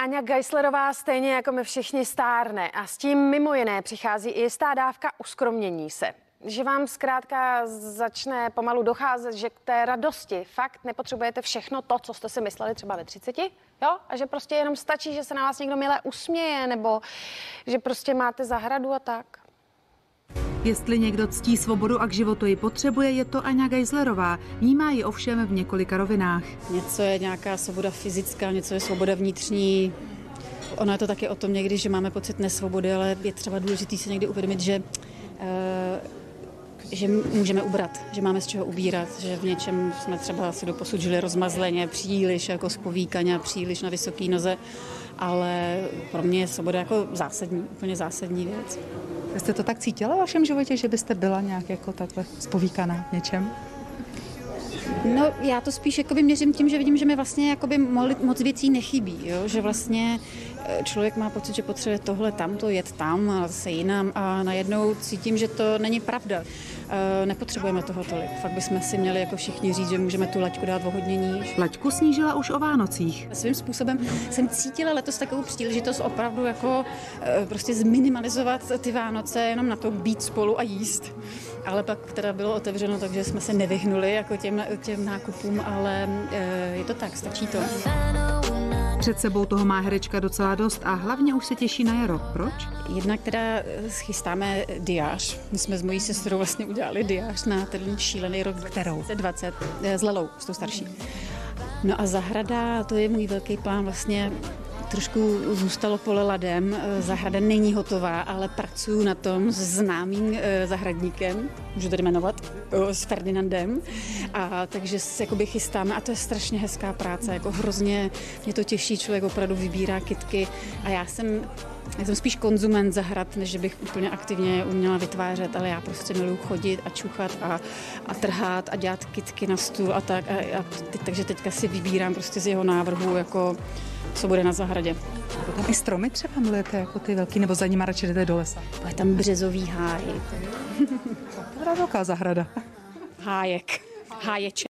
Aňa Geislerová stejně jako my všichni stárne a s tím mimo jiné přichází i jistá dávka uskromnění se. Že vám zkrátka začne pomalu docházet, že k té radosti fakt nepotřebujete všechno to, co jste si mysleli třeba ve 30, jo? A že prostě jenom stačí, že se na vás někdo milé usměje, nebo že prostě máte zahradu a tak. Jestli někdo ctí svobodu a k životu ji potřebuje, je to Aňa Geislerová. Vnímá ji ovšem v několika rovinách. Něco je nějaká svoboda fyzická, něco je svoboda vnitřní. Ono je to taky o tom někdy, že máme pocit nesvobody, ale je třeba důležité si někdy uvědomit, že uh, že můžeme ubrat, že máme z čeho ubírat, že v něčem jsme třeba si doposud žili rozmazleně, příliš jako spovíkaně, příliš na vysoký noze, ale pro mě je svoboda jako zásadní, úplně zásadní věc. Jste to tak cítila v vašem životě, že byste byla nějak jako takhle spovíkaná v něčem? No, já to spíš jakoby měřím tím, že vidím, že mi vlastně jakoby moc věcí nechybí, jo? že vlastně člověk má pocit, že potřebuje tohle, tamto, jet tam a zase jinam a najednou cítím, že to není pravda. E, nepotřebujeme toho tolik. Fakt bychom si měli jako všichni říct, že můžeme tu laťku dát o hodně níž. Laťku snížila už o Vánocích. Svým způsobem jsem cítila letos takovou příležitost opravdu jako e, prostě zminimalizovat ty Vánoce, jenom na to být spolu a jíst. Ale pak teda bylo otevřeno, takže jsme se nevyhnuli jako těm, těm nákupům, ale e, je to tak, stačí to. Před sebou toho má herečka docela dost a hlavně už se těší na jaro. Proč? Jednak teda schystáme diář. My jsme s mojí sestrou vlastně udělali diář na ten šílený rok Kterou? 2020 s Lelou, s tou starší. No a zahrada, to je můj velký plán vlastně trošku zůstalo pole ladem. Zahrada není hotová, ale pracuju na tom s známým zahradníkem, můžu tady jmenovat, s Ferdinandem. A takže se jakoby chystáme a to je strašně hezká práce, jako hrozně mě to těší, člověk opravdu vybírá kitky a já jsem já jsem spíš konzument zahrad, než bych úplně aktivně uměla vytvářet, ale já prostě miluji chodit a čuchat a, a trhat a dělat kitky na stůl a tak. A, a takže teďka si vybírám prostě z jeho návrhu, jako co bude na zahradě. Tam i stromy třeba milujete, jako ty velký, nebo za nimi radši jdete do lesa? Je tam březový háj. To je velká zahrada. Hájek. Háječe.